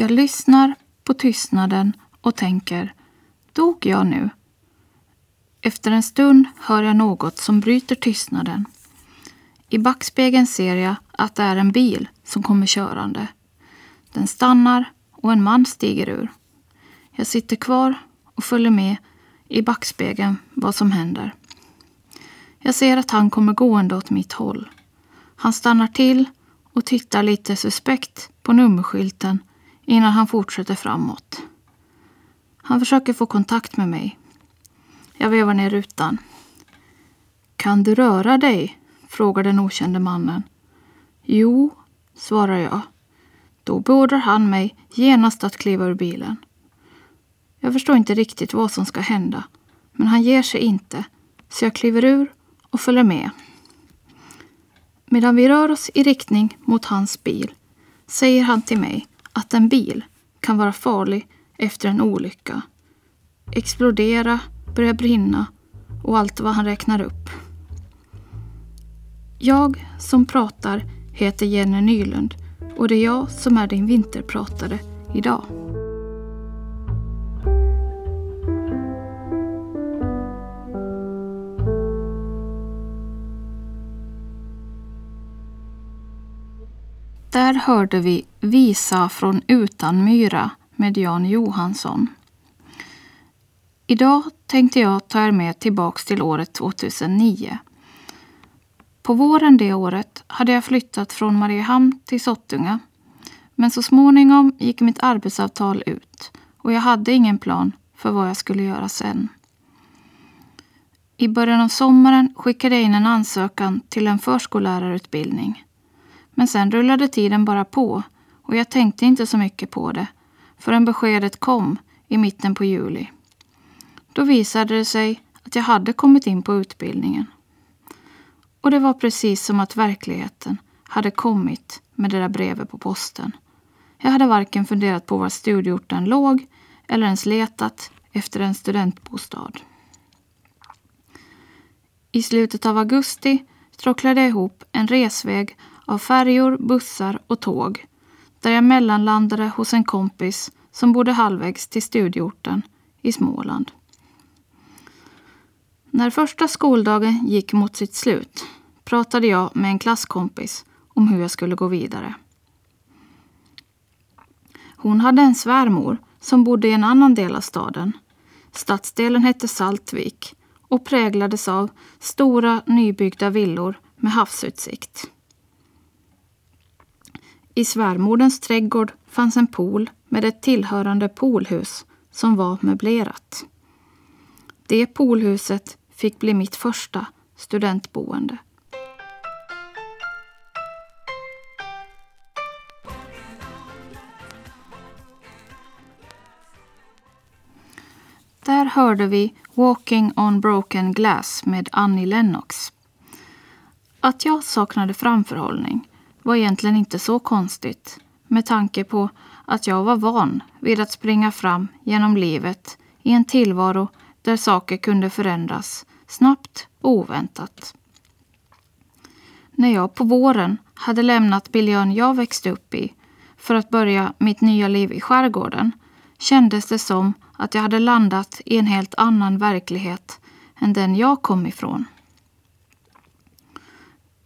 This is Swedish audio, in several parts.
Jag lyssnar på tystnaden och tänker, dog jag nu? Efter en stund hör jag något som bryter tystnaden. I backspegeln ser jag att det är en bil som kommer körande. Den stannar och en man stiger ur. Jag sitter kvar och följer med i backspegeln vad som händer. Jag ser att han kommer gående åt mitt håll. Han stannar till och tittar lite suspekt på nummerskylten innan han fortsätter framåt. Han försöker få kontakt med mig. Jag vevar ner rutan. Kan du röra dig? frågar den okände mannen. Jo, svarar jag. Då beordrar han mig genast att kliva ur bilen. Jag förstår inte riktigt vad som ska hända, men han ger sig inte, så jag kliver ur och följer med. Medan vi rör oss i riktning mot hans bil säger han till mig att en bil kan vara farlig efter en olycka. Explodera, börja brinna och allt vad han räknar upp. Jag som pratar heter Jenny Nylund och det är jag som är din vinterpratare idag. Här hörde vi Visa från Utanmyra med Jan Johansson. Idag tänkte jag ta er med tillbaks till året 2009. På våren det året hade jag flyttat från Mariehamn till Sottunga. Men så småningom gick mitt arbetsavtal ut och jag hade ingen plan för vad jag skulle göra sen. I början av sommaren skickade jag in en ansökan till en förskollärarutbildning. Men sen rullade tiden bara på och jag tänkte inte så mycket på det förrän beskedet kom i mitten på juli. Då visade det sig att jag hade kommit in på utbildningen. Och det var precis som att verkligheten hade kommit med det där brevet på posten. Jag hade varken funderat på var studieorten låg eller ens letat efter en studentbostad. I slutet av augusti tråcklade jag ihop en resväg av färjor, bussar och tåg där jag mellanlandade hos en kompis som bodde halvvägs till studieorten i Småland. När första skoldagen gick mot sitt slut pratade jag med en klasskompis om hur jag skulle gå vidare. Hon hade en svärmor som bodde i en annan del av staden. Stadsdelen hette Saltvik och präglades av stora nybyggda villor med havsutsikt. I svärmoderns trädgård fanns en pool med ett tillhörande poolhus som var möblerat. Det poolhuset fick bli mitt första studentboende. Där hörde vi Walking on broken glass med Annie Lennox. Att jag saknade framförhållning var egentligen inte så konstigt med tanke på att jag var van vid att springa fram genom livet i en tillvaro där saker kunde förändras snabbt och oväntat. När jag på våren hade lämnat miljön jag växte upp i för att börja mitt nya liv i skärgården kändes det som att jag hade landat i en helt annan verklighet än den jag kom ifrån.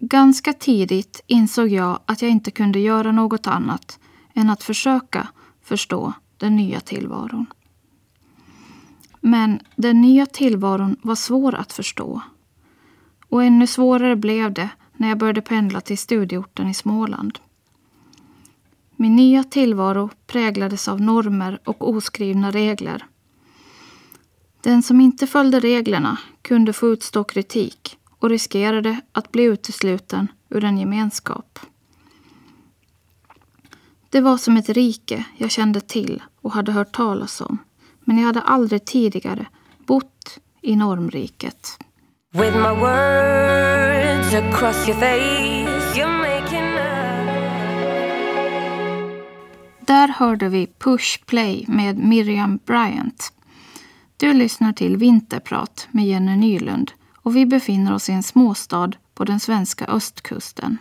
Ganska tidigt insåg jag att jag inte kunde göra något annat än att försöka förstå den nya tillvaron. Men den nya tillvaron var svår att förstå. Och ännu svårare blev det när jag började pendla till studieorten i Småland. Min nya tillvaro präglades av normer och oskrivna regler. Den som inte följde reglerna kunde få utstå kritik och riskerade att bli utesluten ur en gemenskap. Det var som ett rike jag kände till och hade hört talas om. Men jag hade aldrig tidigare bott i normriket. With my words across your face you're making Där hörde vi Push Play med Miriam Bryant. Du lyssnar till Vinterprat med Jenny Nylund och vi befinner oss i en småstad på den svenska östkusten.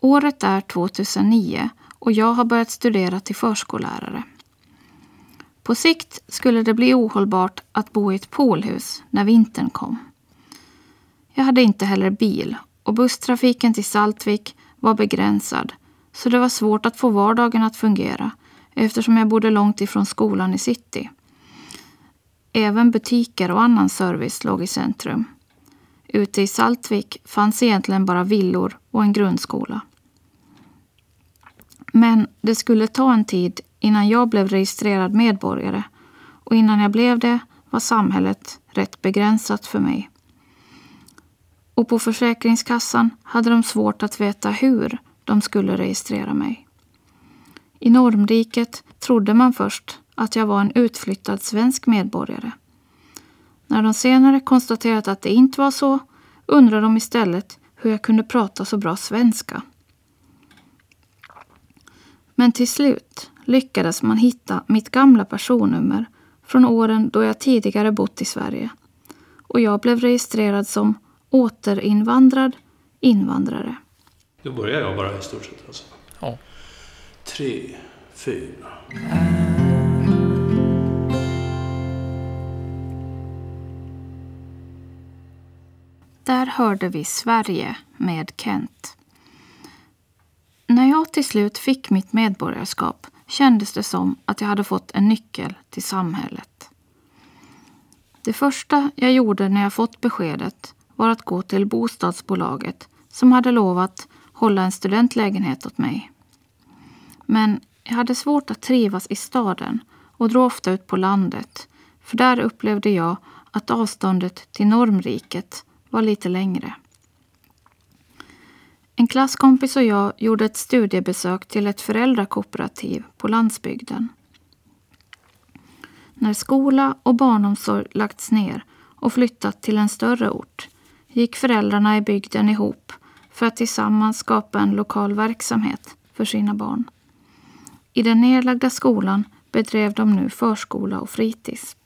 Året är 2009 och jag har börjat studera till förskollärare. På sikt skulle det bli ohållbart att bo i ett poolhus när vintern kom. Jag hade inte heller bil och busstrafiken till Saltvik var begränsad så det var svårt att få vardagen att fungera eftersom jag bodde långt ifrån skolan i city. Även butiker och annan service låg i centrum. Ute i Saltvik fanns egentligen bara villor och en grundskola. Men det skulle ta en tid innan jag blev registrerad medborgare och innan jag blev det var samhället rätt begränsat för mig. Och på Försäkringskassan hade de svårt att veta hur de skulle registrera mig. I normriket trodde man först att jag var en utflyttad svensk medborgare. När de senare konstaterat att det inte var så undrade de istället hur jag kunde prata så bra svenska. Men till slut lyckades man hitta mitt gamla personnummer från åren då jag tidigare bott i Sverige. Och jag blev registrerad som återinvandrad invandrare. Då börjar jag bara i stort sett alltså. Ja. Tre, fyra. Där hörde vi Sverige med Kent. När jag till slut fick mitt medborgarskap kändes det som att jag hade fått en nyckel till samhället. Det första jag gjorde när jag fått beskedet var att gå till bostadsbolaget som hade lovat hålla en studentlägenhet åt mig. Men jag hade svårt att trivas i staden och drog ofta ut på landet för där upplevde jag att avståndet till normriket var lite längre. En klasskompis och jag gjorde ett studiebesök till ett föräldrakooperativ på landsbygden. När skola och barnomsorg lagts ner och flyttat till en större ort gick föräldrarna i bygden ihop för att tillsammans skapa en lokal verksamhet för sina barn. I den nedlagda skolan bedrev de nu förskola och fritids.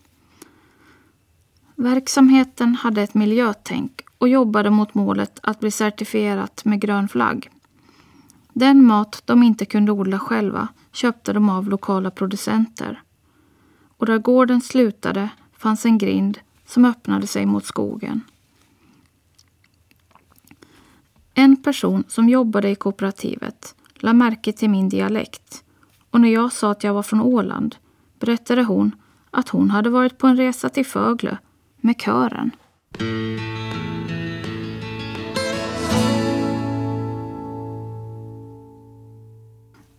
Verksamheten hade ett miljötänk och jobbade mot målet att bli certifierat med grön flagg. Den mat de inte kunde odla själva köpte de av lokala producenter. Och där gården slutade fanns en grind som öppnade sig mot skogen. En person som jobbade i kooperativet la märke till min dialekt och när jag sa att jag var från Åland berättade hon att hon hade varit på en resa till Föglö med kören.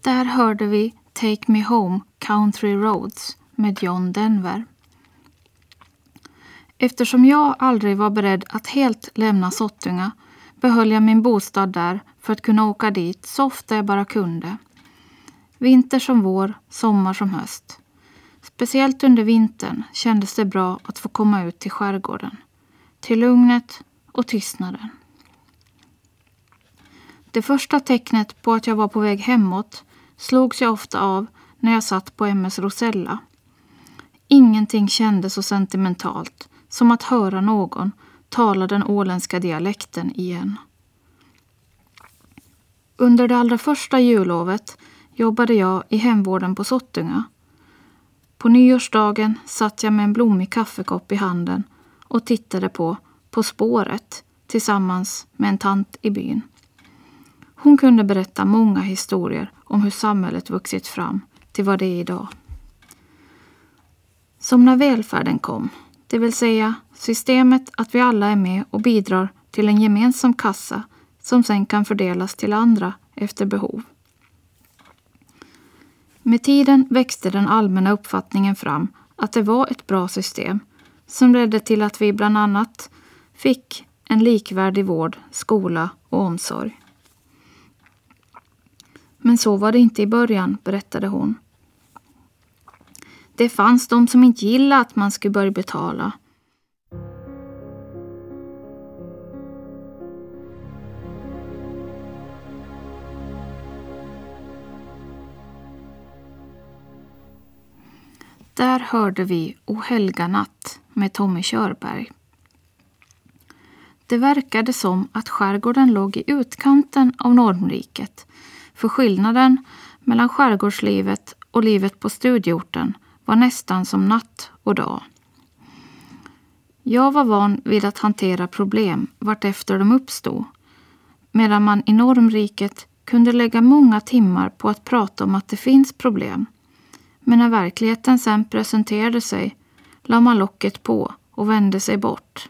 Där hörde vi Take Me Home Country Roads med John Denver. Eftersom jag aldrig var beredd att helt lämna Sottunga behöll jag min bostad där för att kunna åka dit så ofta jag bara kunde. Vinter som vår, sommar som höst. Speciellt under vintern kändes det bra att få komma ut till skärgården. Till lugnet och tystnaden. Det första tecknet på att jag var på väg hemåt slogs jag ofta av när jag satt på MS Rosella. Ingenting kändes så sentimentalt som att höra någon tala den åländska dialekten igen. Under det allra första jullovet jobbade jag i hemvården på Sottunga. På nyårsdagen satt jag med en blommig kaffekopp i handen och tittade på På spåret tillsammans med en tant i byn. Hon kunde berätta många historier om hur samhället vuxit fram till vad det är idag. Som när välfärden kom, det vill säga systemet att vi alla är med och bidrar till en gemensam kassa som sen kan fördelas till andra efter behov. Med tiden växte den allmänna uppfattningen fram att det var ett bra system som ledde till att vi bland annat fick en likvärdig vård, skola och omsorg. Men så var det inte i början, berättade hon. Det fanns de som inte gillade att man skulle börja betala. Där hörde vi O helga natt med Tommy Körberg. Det verkade som att skärgården låg i utkanten av normriket för skillnaden mellan skärgårdslivet och livet på studieorten var nästan som natt och dag. Jag var van vid att hantera problem vartefter de uppstod, medan man i normriket kunde lägga många timmar på att prata om att det finns problem. Men när verkligheten sen presenterade sig la man locket på och vände sig bort.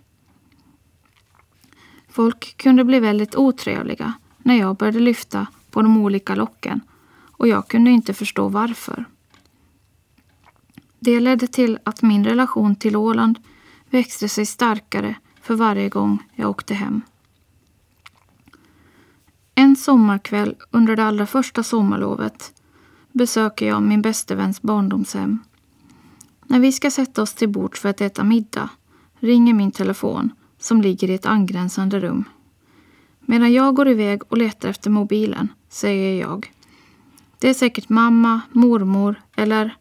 Folk kunde bli väldigt otrevliga när jag började lyfta på de olika locken och jag kunde inte förstå varför. Det ledde till att min relation till Åland växte sig starkare för varje gång jag åkte hem. En sommarkväll under det allra första sommarlovet besöker jag min bäste väns barndomshem. När vi ska sätta oss till bord för att äta middag ringer min telefon som ligger i ett angränsande rum. Medan jag går iväg och letar efter mobilen säger jag. Det är säkert mamma, mormor eller...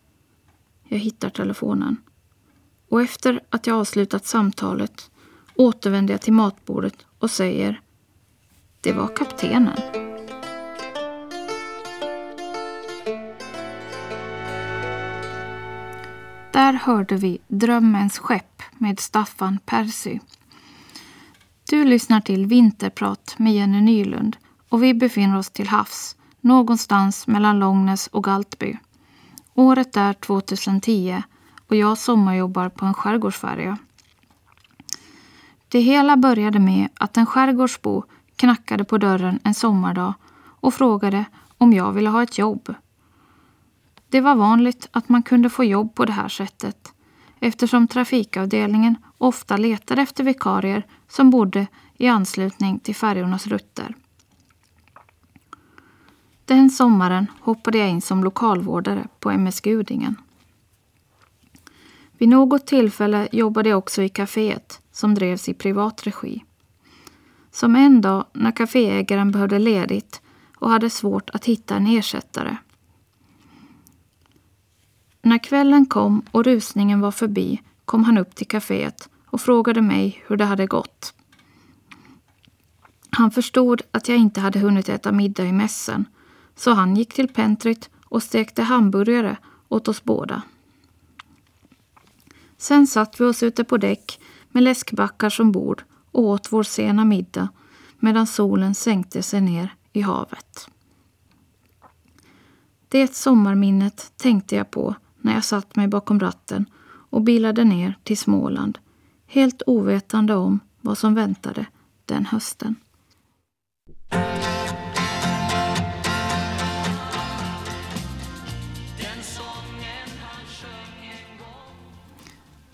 Jag hittar telefonen. Och efter att jag avslutat samtalet återvänder jag till matbordet och säger Det var kaptenen. Där hörde vi Drömmens skepp med Staffan Persy. Du lyssnar till Vinterprat med Jenny Nylund och vi befinner oss till havs, någonstans mellan Långnäs och Galtby. Året är 2010 och jag sommarjobbar på en skärgårdsfärja. Det hela började med att en skärgårdsbo knackade på dörren en sommardag och frågade om jag ville ha ett jobb. Det var vanligt att man kunde få jobb på det här sättet eftersom trafikavdelningen ofta letade efter vikarier som bodde i anslutning till färjornas rutter. Den sommaren hoppade jag in som lokalvårdare på MS Gudingen. Vid något tillfälle jobbade jag också i kaféet som drevs i privat regi. Som en dag när kaféägaren behövde ledigt och hade svårt att hitta en ersättare. När kvällen kom och rusningen var förbi kom han upp till kaféet och frågade mig hur det hade gått. Han förstod att jag inte hade hunnit äta middag i mässen så han gick till pentryt och stekte hamburgare åt oss båda. Sen satt vi oss ute på däck med läskbackar som bord och åt vår sena middag medan solen sänkte sig ner i havet. Det sommarminnet tänkte jag på när jag satt mig bakom ratten och bilade ner till Småland helt ovetande om vad som väntade den hösten.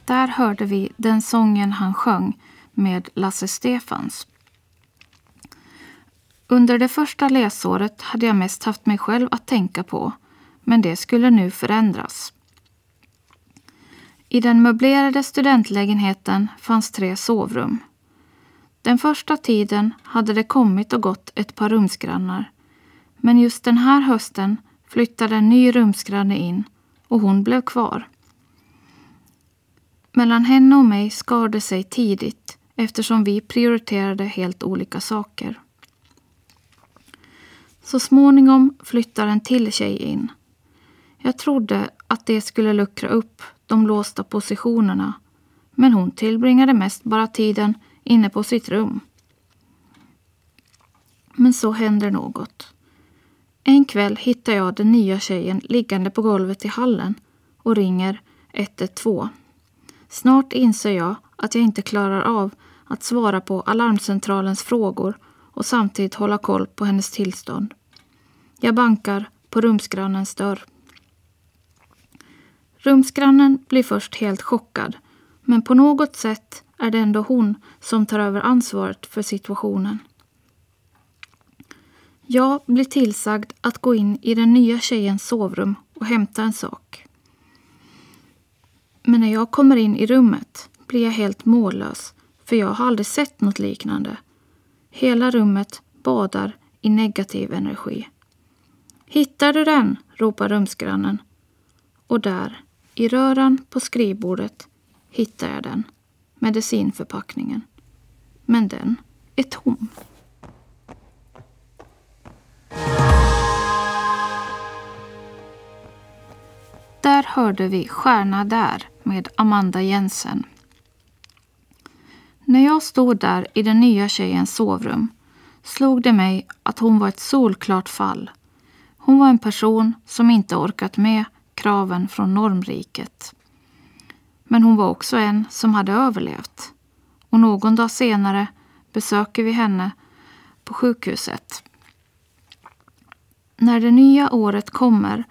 Där hörde vi den sången han sjöng med Lasse Stefans. Under det första läsåret hade jag mest haft mig själv att tänka på, men det skulle nu förändras. I den möblerade studentlägenheten fanns tre sovrum. Den första tiden hade det kommit och gått ett par rumsgrannar. Men just den här hösten flyttade en ny rumsgranne in och hon blev kvar. Mellan henne och mig skar det sig tidigt eftersom vi prioriterade helt olika saker. Så småningom flyttar en till tjej in. Jag trodde att det skulle luckra upp de låsta positionerna men hon tillbringade mest bara tiden inne på sitt rum. Men så händer något. En kväll hittar jag den nya tjejen liggande på golvet i hallen och ringer 112. Snart inser jag att jag inte klarar av att svara på alarmcentralens frågor och samtidigt hålla koll på hennes tillstånd. Jag bankar på rumsgrannens dörr. Rumsgrannen blir först helt chockad men på något sätt är det ändå hon som tar över ansvaret för situationen. Jag blir tillsagd att gå in i den nya tjejens sovrum och hämta en sak. Men när jag kommer in i rummet blir jag helt mållös för jag har aldrig sett något liknande. Hela rummet badar i negativ energi. Hittar du den? ropar rumsgrannen. Och där, i röran på skrivbordet, hittar jag den. Medicinförpackningen. Men den är tom. Där hörde vi Stjärna där med Amanda Jensen. När jag stod där i den nya tjejens sovrum slog det mig att hon var ett solklart fall. Hon var en person som inte orkat med kraven från normriket. Men hon var också en som hade överlevt. Och någon dag senare besöker vi henne på sjukhuset. När det nya året kommer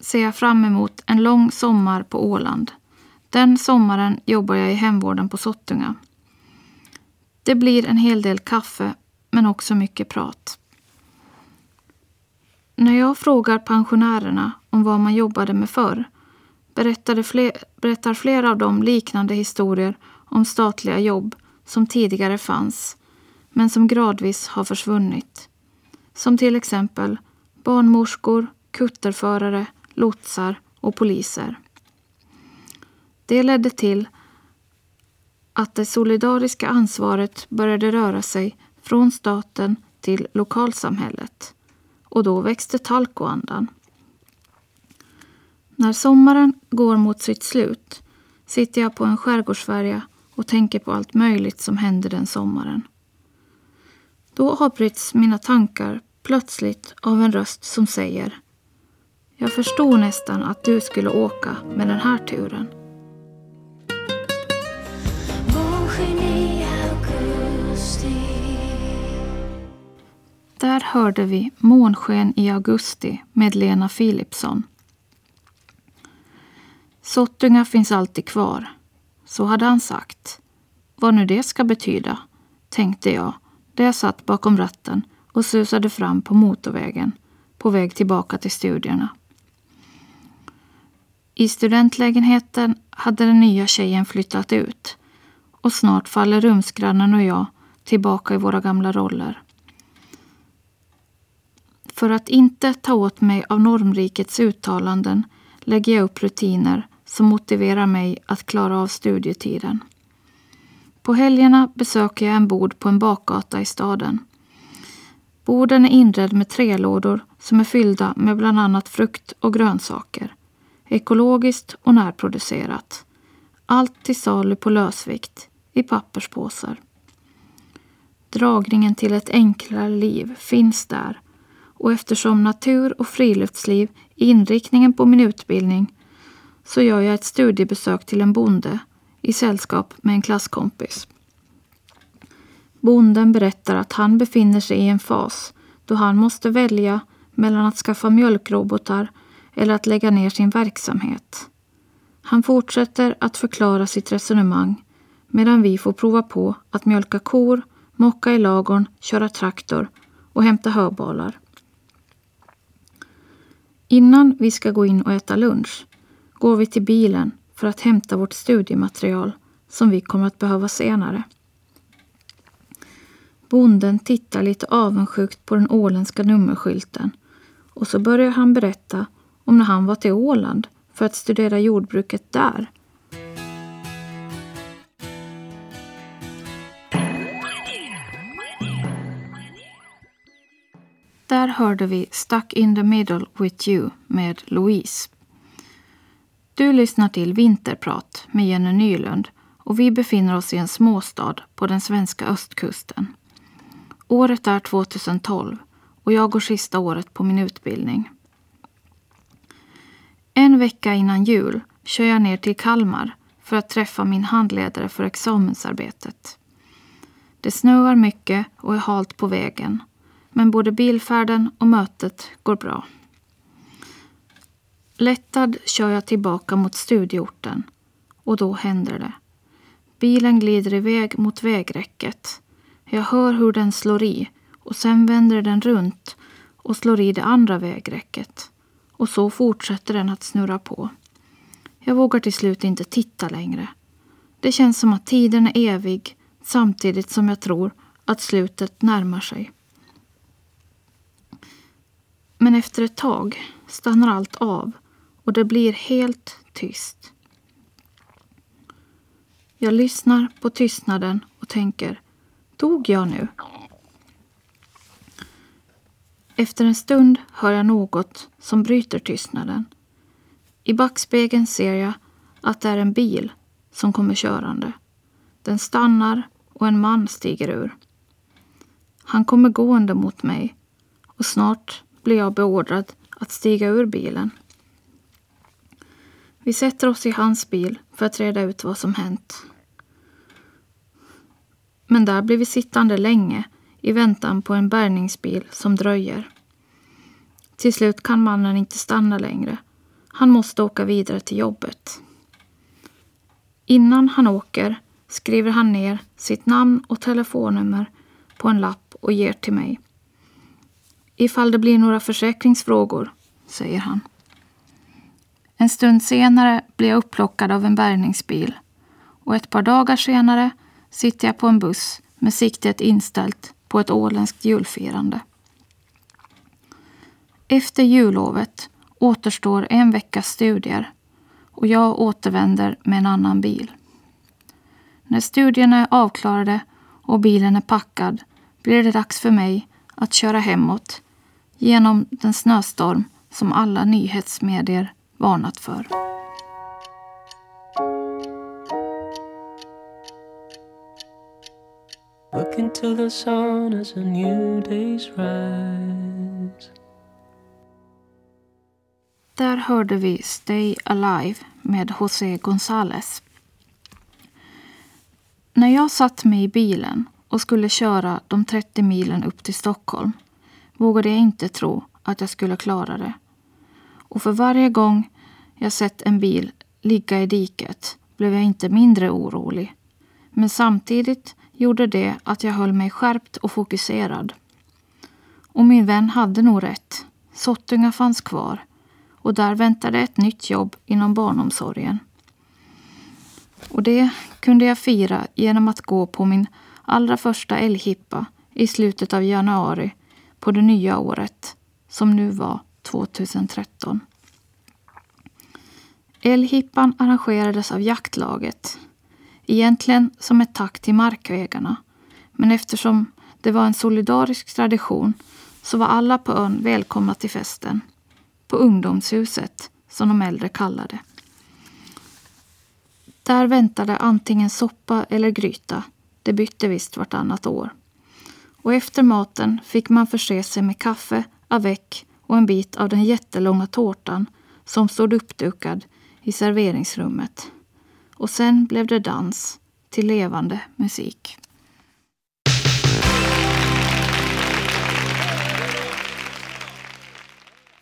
ser jag fram emot en lång sommar på Åland. Den sommaren jobbar jag i hemvården på Sottunga. Det blir en hel del kaffe, men också mycket prat. När jag frågar pensionärerna om vad man jobbade med förr fler, berättar flera av dem liknande historier om statliga jobb som tidigare fanns, men som gradvis har försvunnit. Som till exempel barnmorskor, kutterförare, lotsar och poliser. Det ledde till att det solidariska ansvaret började röra sig från staten till lokalsamhället. Och då växte Talkoandan. När sommaren går mot sitt slut sitter jag på en skärgårdsfärja och tänker på allt möjligt som hände den sommaren. Då avbryts mina tankar plötsligt av en röst som säger Jag förstod nästan att du skulle åka med den här turen. Där hörde vi Månsken i augusti med Lena Philipsson. Sottunga finns alltid kvar. Så hade han sagt. Vad nu det ska betyda, tänkte jag där jag satt bakom ratten och susade fram på motorvägen på väg tillbaka till studierna. I studentlägenheten hade den nya tjejen flyttat ut och snart faller rumsgrannen och jag tillbaka i våra gamla roller. För att inte ta åt mig av normrikets uttalanden lägger jag upp rutiner som motiverar mig att klara av studietiden. På helgerna besöker jag en bod på en bakgata i staden. Borden är inredd med trälådor som är fyllda med bland annat frukt och grönsaker. Ekologiskt och närproducerat. Allt till salu på lösvikt, i papperspåsar. Dragningen till ett enklare liv finns där och eftersom natur och friluftsliv är inriktningen på min utbildning så gör jag ett studiebesök till en bonde i sällskap med en klasskompis. Bonden berättar att han befinner sig i en fas då han måste välja mellan att skaffa mjölkrobotar eller att lägga ner sin verksamhet. Han fortsätter att förklara sitt resonemang medan vi får prova på att mjölka kor, mocka i lagorn, köra traktor och hämta höbalar. Innan vi ska gå in och äta lunch går vi till bilen för att hämta vårt studiematerial som vi kommer att behöva senare. Bonden tittar lite avundsjukt på den åländska nummerskylten och så börjar han berätta om när han var till Åland för att studera jordbruket där. Där hörde vi Stuck in the middle with you med Louise. Du lyssnar till Vinterprat med Jenny Nylund och vi befinner oss i en småstad på den svenska östkusten. Året är 2012 och jag går sista året på min utbildning. En vecka innan jul kör jag ner till Kalmar för att träffa min handledare för examensarbetet. Det snöar mycket och är halt på vägen men både bilfärden och mötet går bra. Lättad kör jag tillbaka mot studieorten och då händer det. Bilen glider iväg mot vägräcket. Jag hör hur den slår i och sen vänder den runt och slår i det andra vägräcket. Och så fortsätter den att snurra på. Jag vågar till slut inte titta längre. Det känns som att tiden är evig samtidigt som jag tror att slutet närmar sig. Men efter ett tag stannar allt av och det blir helt tyst. Jag lyssnar på tystnaden och tänker, dog jag nu? Efter en stund hör jag något som bryter tystnaden. I backspegeln ser jag att det är en bil som kommer körande. Den stannar och en man stiger ur. Han kommer gående mot mig och snart blir jag beordrad att stiga ur bilen. Vi sätter oss i hans bil för att reda ut vad som hänt. Men där blir vi sittande länge i väntan på en bärgningsbil som dröjer. Till slut kan mannen inte stanna längre. Han måste åka vidare till jobbet. Innan han åker skriver han ner sitt namn och telefonnummer på en lapp och ger till mig. Ifall det blir några försäkringsfrågor, säger han. En stund senare blir jag upplockad av en bärgningsbil och ett par dagar senare sitter jag på en buss med siktet inställt på ett åländskt julfirande. Efter jullovet återstår en veckas studier och jag återvänder med en annan bil. När studierna är avklarade och bilen är packad blir det dags för mig att köra hemåt genom den snöstorm som alla nyhetsmedier varnat för. Look into the sun as a new day's rise Där hörde vi Stay Alive med José González. När jag satt mig i bilen och skulle köra de 30 milen upp till Stockholm vågade jag inte tro att jag skulle klara det. Och för varje gång jag sett en bil ligga i diket blev jag inte mindre orolig. Men samtidigt gjorde det att jag höll mig skärpt och fokuserad. Och min vän hade nog rätt. Sottunga fanns kvar och där väntade ett nytt jobb inom barnomsorgen. Och det kunde jag fira genom att gå på min allra första älghippa i slutet av januari på det nya året, som nu var 2013. Älghippan arrangerades av jaktlaget. Egentligen som ett tack till markägarna. Men eftersom det var en solidarisk tradition så var alla på ön välkomna till festen. På ungdomshuset, som de äldre kallade Där väntade antingen soppa eller gryta. Det bytte visst vartannat år. Och efter maten fick man förse sig med kaffe, avec och en bit av den jättelånga tårtan som stod uppdukad i serveringsrummet. Och sen blev det dans till levande musik.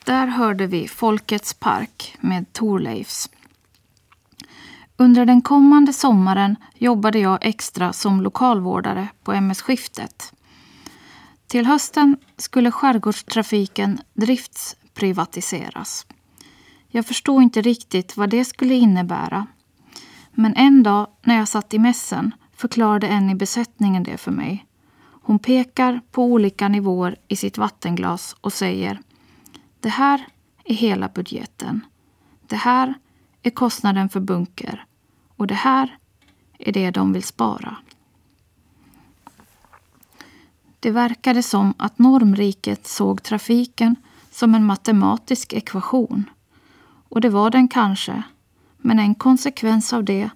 Där hörde vi Folkets park med Torleifs. Under den kommande sommaren jobbade jag extra som lokalvårdare på MS-skiftet. Till hösten skulle skärgårdstrafiken driftsprivatiseras. Jag förstod inte riktigt vad det skulle innebära. Men en dag när jag satt i mässen förklarade en i besättningen det för mig. Hon pekar på olika nivåer i sitt vattenglas och säger Det här är hela budgeten. Det här är kostnaden för bunker. Och det här är det de vill spara. Det verkade som att normriket såg trafiken som en matematisk ekvation. Och det var den kanske. Men en konsekvens av det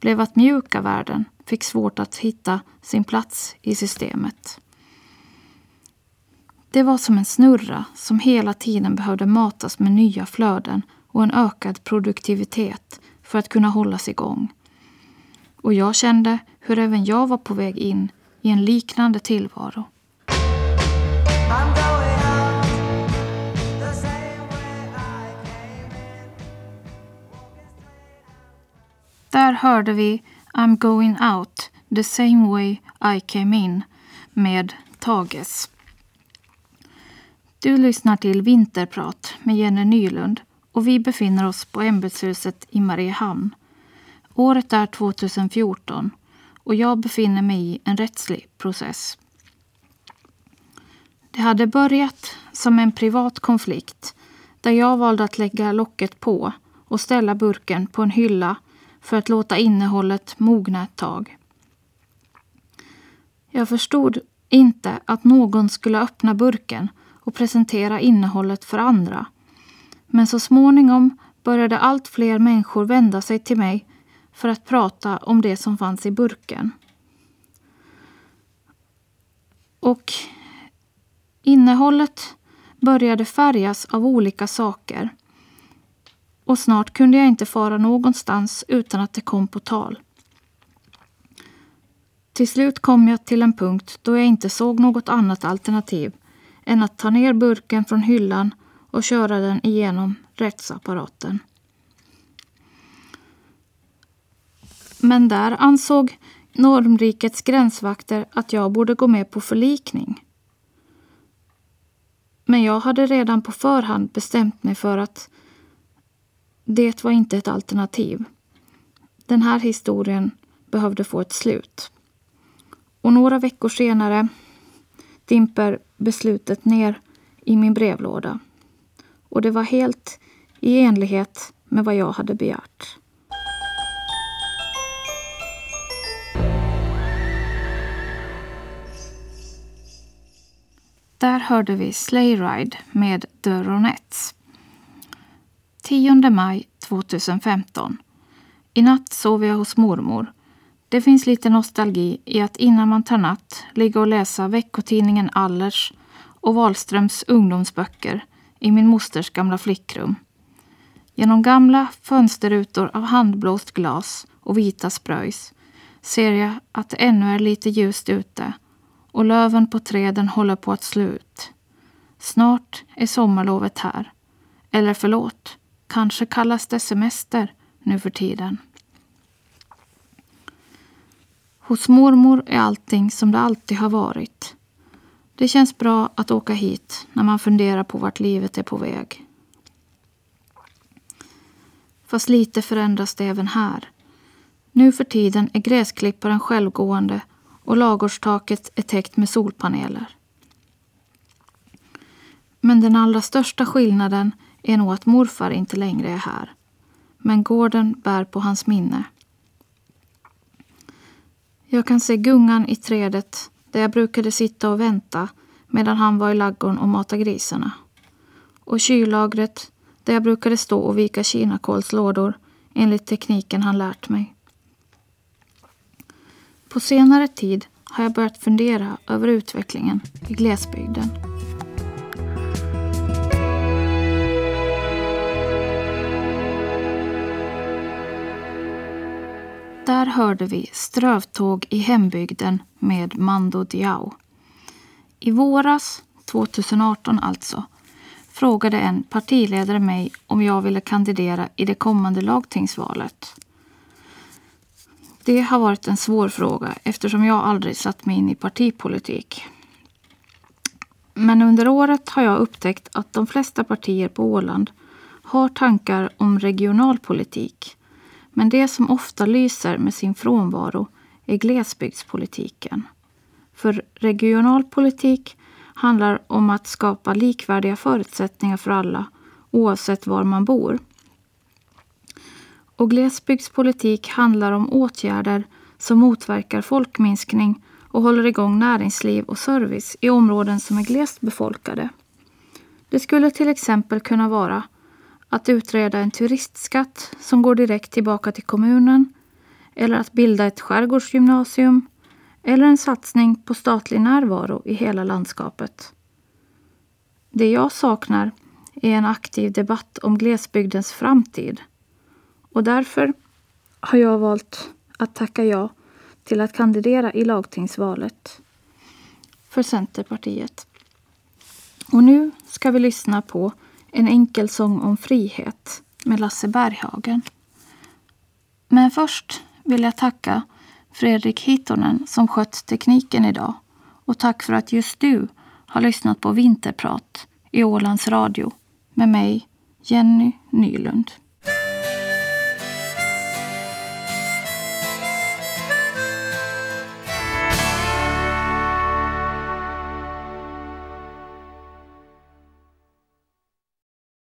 blev att mjuka värden fick svårt att hitta sin plats i systemet. Det var som en snurra som hela tiden behövde matas med nya flöden och en ökad produktivitet för att kunna hållas igång. Och jag kände hur även jag var på väg in i en liknande tillvaro. Där hörde vi I'm going out the same way I came in med Tages. Du lyssnar till Vinterprat med Jenny Nylund och vi befinner oss på ämbetshuset i Mariehamn. Året är 2014 och jag befinner mig i en rättslig process. Det hade börjat som en privat konflikt där jag valde att lägga locket på och ställa burken på en hylla för att låta innehållet mogna ett tag. Jag förstod inte att någon skulle öppna burken och presentera innehållet för andra. Men så småningom började allt fler människor vända sig till mig för att prata om det som fanns i burken. Och innehållet började färgas av olika saker. Och snart kunde jag inte fara någonstans utan att det kom på tal. Till slut kom jag till en punkt då jag inte såg något annat alternativ än att ta ner burken från hyllan och köra den igenom rättsapparaten. Men där ansåg normrikets gränsvakter att jag borde gå med på förlikning. Men jag hade redan på förhand bestämt mig för att det var inte ett alternativ. Den här historien behövde få ett slut. Och några veckor senare dimper beslutet ner i min brevlåda. Och det var helt i enlighet med vad jag hade begärt. Där hörde vi Sleigh Ride med The Ronettes. 10 maj 2015. I natt sov jag hos mormor. Det finns lite nostalgi i att innan man tar natt ligga och läsa veckotidningen Allers och Wahlströms ungdomsböcker i min mosters gamla flickrum. Genom gamla fönsterrutor av handblåst glas och vita spröjs ser jag att det ännu är lite ljust ute och löven på träden håller på att slå ut. Snart är sommarlovet här. Eller förlåt, kanske kallas det semester nu för tiden. Hos mormor är allting som det alltid har varit. Det känns bra att åka hit när man funderar på vart livet är på väg. Fast lite förändras det även här. Nu för tiden är gräsklipparen självgående och lagårdstaket är täckt med solpaneler. Men den allra största skillnaden är nog att morfar inte längre är här. Men gården bär på hans minne. Jag kan se gungan i trädet där jag brukade sitta och vänta medan han var i laggorn och mata grisarna. Och kyllagret där jag brukade stå och vika kinakålslådor enligt tekniken han lärt mig. På senare tid har jag börjat fundera över utvecklingen i glesbygden. Där hörde vi Strövtåg i hembygden med Mando Diao. I våras, 2018 alltså, frågade en partiledare mig om jag ville kandidera i det kommande lagtingsvalet. Det har varit en svår fråga eftersom jag aldrig satt mig in i partipolitik. Men under året har jag upptäckt att de flesta partier på Åland har tankar om regionalpolitik. Men det som ofta lyser med sin frånvaro är glesbygdspolitiken. För regionalpolitik handlar om att skapa likvärdiga förutsättningar för alla oavsett var man bor. Och glesbygdspolitik handlar om åtgärder som motverkar folkminskning och håller igång näringsliv och service i områden som är glest befolkade. Det skulle till exempel kunna vara att utreda en turistskatt som går direkt tillbaka till kommunen eller att bilda ett skärgårdsgymnasium eller en satsning på statlig närvaro i hela landskapet. Det jag saknar är en aktiv debatt om glesbygdens framtid och därför har jag valt att tacka ja till att kandidera i lagtingsvalet för Centerpartiet. Och nu ska vi lyssna på en enkel sång om frihet med Lasse Berghagen. Men först vill jag tacka Fredrik Hittonen som skött tekniken idag och tack för att just du har lyssnat på Vinterprat i Ålands Radio med mig, Jenny Nylund.